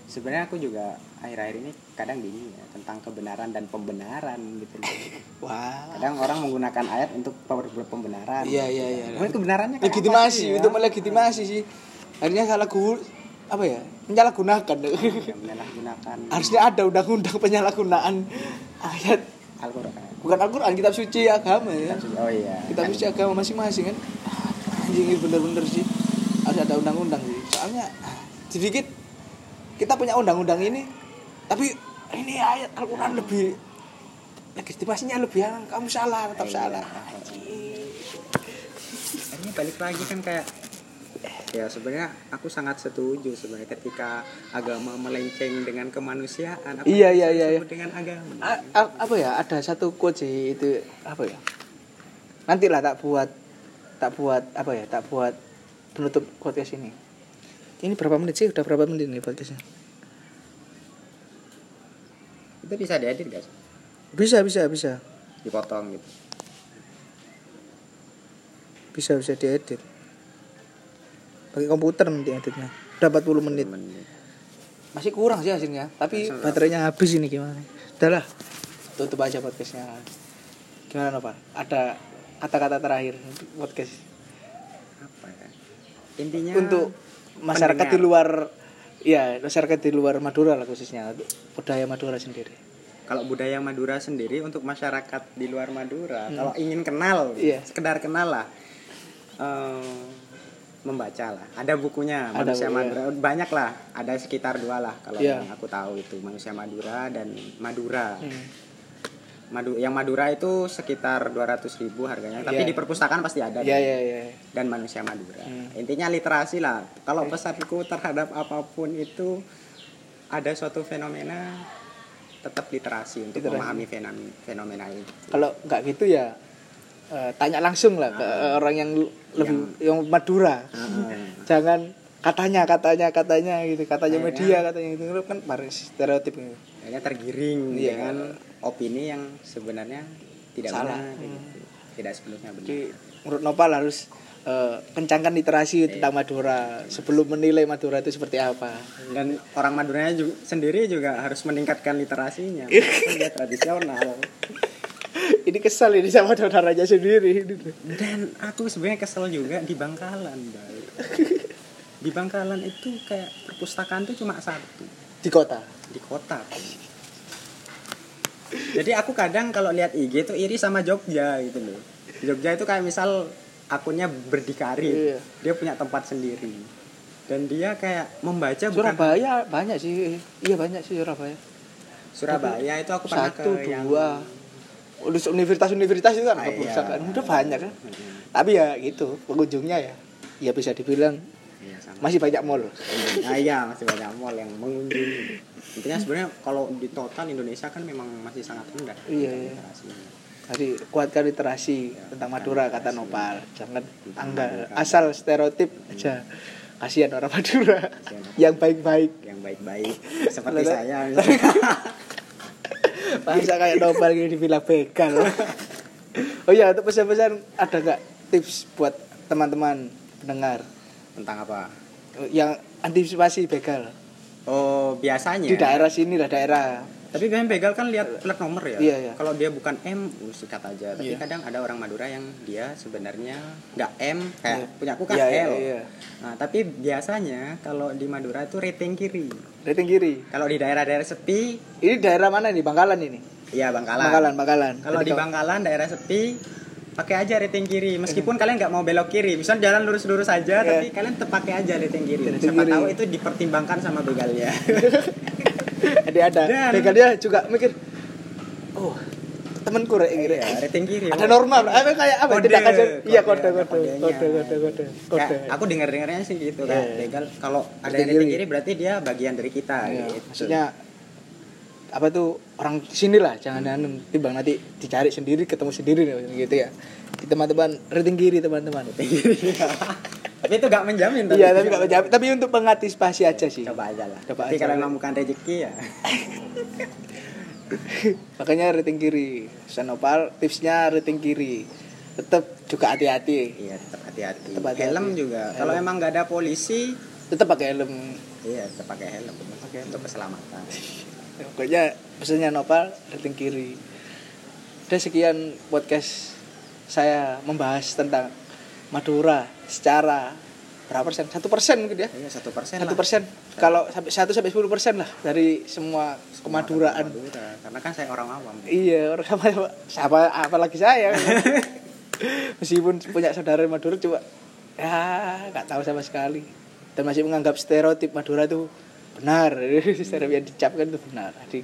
sebenarnya aku juga akhir-akhir ini kadang bingung ya tentang kebenaran dan pembenaran gitu. wah. Kadang orang menggunakan ayat untuk per- pembenaran. Iya, iya, iya. Mungkin kebenarannya apa legitimasi ya? untuk melegitimasi sih. Akhirnya salah gu apa ya menyalahgunakan. Yang menyalahgunakan. Harusnya ada undang-undang penyalahgunaan ayat. Al-Quran. Bukan Al-Quran kitab suci agama ya. Oh iya. Kitab suci agama masing-masing kan. Anjing bener-bener sih. Harus ada undang-undang sih. Soalnya sedikit kita punya undang-undang ini tapi ini ayat Al-Quran lebih legitimasinya lebih yang kamu salah tetap Iya. salah. ini balik lagi kan kayak ya sebenarnya aku sangat setuju sebenarnya ketika agama melenceng dengan kemanusiaan. Apa Iya, iya, iya, disebut dengan agama. A- a- apa ya ada satu quote sih itu apa ya? Nanti lah tak buat tak buat apa ya tak buat penutup podcast ini ini berapa menit sih? Udah berapa menit nih podcastnya? Itu bisa diedit guys bisa bisa bisa. Dipotong gitu. Bisa bisa diedit. Pakai komputer nanti editnya. Udah 40 menit. Menit. masih kurang sih hasilnya tapi Hasil- baterainya habis ini gimana? Udahlah tutup aja podcastnya. Gimana Nopal ada kata-kata terakhir podcast? Apa ya? Intinya untuk masyarakat pendengar. di luar ya masyarakat di luar Madura lah khususnya budaya Madura sendiri kalau budaya Madura sendiri untuk masyarakat di luar Madura kalau ingin kenal Hmm. Iya. sekedar kenal lah eh, membaca lah ada bukunya Ada manusia buku, Madura banyak lah ada sekitar dua lah kalau Iya. yang aku tahu itu manusia Madura dan Madura Hmm. Madu yang Madura itu sekitar 200.000 ribu harganya. Tapi Iya. di perpustakaan pasti ada ya ya ya dan manusia Madura. Hmm. intinya literasi lah. Kalau pesanku terhadap apa pun itu ada suatu fenomena tetap literasi untuk Literasi. memahami fenomena, fenomena itu. Kalau nggak gitu ya eh, tanya langsung lah ke orang yang lebih yang, Madura. Heeh. jangan katanya katanya katanya gitu. Katanya media katanya Itu kan baru stereotip gitu. Kayaknya tergiring Iya. dengan opini yang sebenarnya tidak Salah. benar kayak gitu. tidak sepenuhnya benar. Jadi menurut Nopal harus eh, kencangkan literasi tentang Madura. Sebelum menilai Madura itu seperti apa. Dan orang Maduranya juga, sendiri juga harus meningkatkan literasinya. Dia tradisional. Ini kesal ini sama saudaranya sendiri. Dan aku sebenarnya kesel juga di Bangkalan di Bangkalan itu kayak perpustakaan itu cuma satu di kota? Di kota. Jadi aku kadang kalau lihat IG itu iri sama Jogja gitu loh. Jogja itu kayak misal akunnya berdikari. Iya. dia punya tempat sendiri. Dan dia kayak membaca bukan Surabaya banyak sih. Iya banyak sih Surabaya. Surabaya itu aku pernah satu ke yang dua universitas-universitas itu kan Ah, iya. perpustakaan udah banyak kan. Mm-mm. tapi ya gitu pengunjungnya ya. Ya bisa dibilang Iya, sama. masih banyak mall Nah, iya masih banyak mall yang mengunjungi. Intinya sebenarnya kalau di total Indonesia kan memang masih sangat rendah. Iya, iya. literasinya. Jadi kuatkan literasi tentang Madura kata Nopal. Jangan Madura. asal stereotip aja. Kasihan orang Madura Kasihan orang- yang baik-baik. Yang baik-baik seperti Lalu- saya. Masa kayak Nopal gini dibilang begal. oh iya, untuk pesan-pesan ada nggak tips buat teman-teman pendengar Tentang apa? yang antisipasi begal Oh, biasanya. di daerah sini lah daerah Tapi biasanya begal kan lihat plat nomor ya. Iya, iya. Kalau dia bukan M, uh, sikat aja. Tapi Iya. kadang ada orang Madura yang dia sebenarnya nggak M, kayak Iya. punya aku kan Iya, iya, L. iya. Nah, tapi biasanya kalau di Madura itu rating kiri. rating kiri Kalau di daerah-daerah sepi, ini daerah mana nih Bangkalan ini ya Bangkalan. Bangkalan Bangkalan Kalau di Bangkalan daerah sepi pakai aja rating kiri meskipun kalian nggak mau belok kiri misalnya jalan lurus-lurus aja Iya. tapi kalian tetap pakai aja rating kiri Rating siapa kiri. tahu itu dipertimbangkan sama begalnya Jadi ada Dan- begalnya juga mikir oh temanku rek ini rek. Iya, rating kiri ada norma bro. apa kayak apa Kode, tidak kasar iya kode ada kode kode kode kode kode Kayak aku dengar dengarnya sih gitu Iya, kan iya. begal kalau ada Rating rating kiri. kiri berarti dia bagian dari kita Iya, gitu. maksudnya apa tuh orang sini lah jangan anu timbang nanti dicari sendiri ketemu sendiri gitu ya. Teman-teman rating kiri teman-teman. Tapi itu gak menjamin iya tapi nggak menjawab tapi untuk mengantisipasi aja sih. coba aja lah. Coba tapi aja. kalau memang bukan rezeki ya. Makanya rating kiri. Sanopal tipsnya rating kiri. Tetap juga hati-hati. Iya tetap hati-hati. Tetap hati-hati. helm juga. Kalau Helm. emang nggak ada polisi tetap pakai helm. iya tetap pakai helm. Untuk keselamatan pokoknya pesannya Nopal rating kiri. Udah sekian podcast saya membahas tentang Madura secara berapa persen? Satu persen mungkin ya? Iya, satu persen satu persen. Kalau sampai satu sampai sepuluh persen lah dari semua kemaduraan. Madura. Karena kan saya orang awam. iya orang sama sama apalagi saya? Meskipun punya saudara Madura coba ya nggak tahu sama sekali. Dan masih menganggap stereotip Madura itu benar. Stereotip yang dicapkan itu benar. Jadi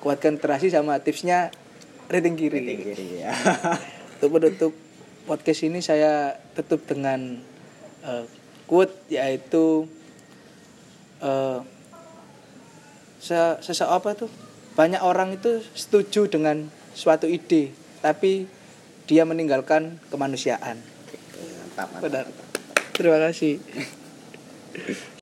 kuatkan terasi sama tipsnya rating kiri. Rating kiri ya. untuk menutup podcast ini saya tutup dengan eh, quote yaitu eh se sese- apa tuh? Banyak orang itu setuju dengan suatu ide tapi dia meninggalkan kemanusiaan. Mantap, mantap. benar. terima kasih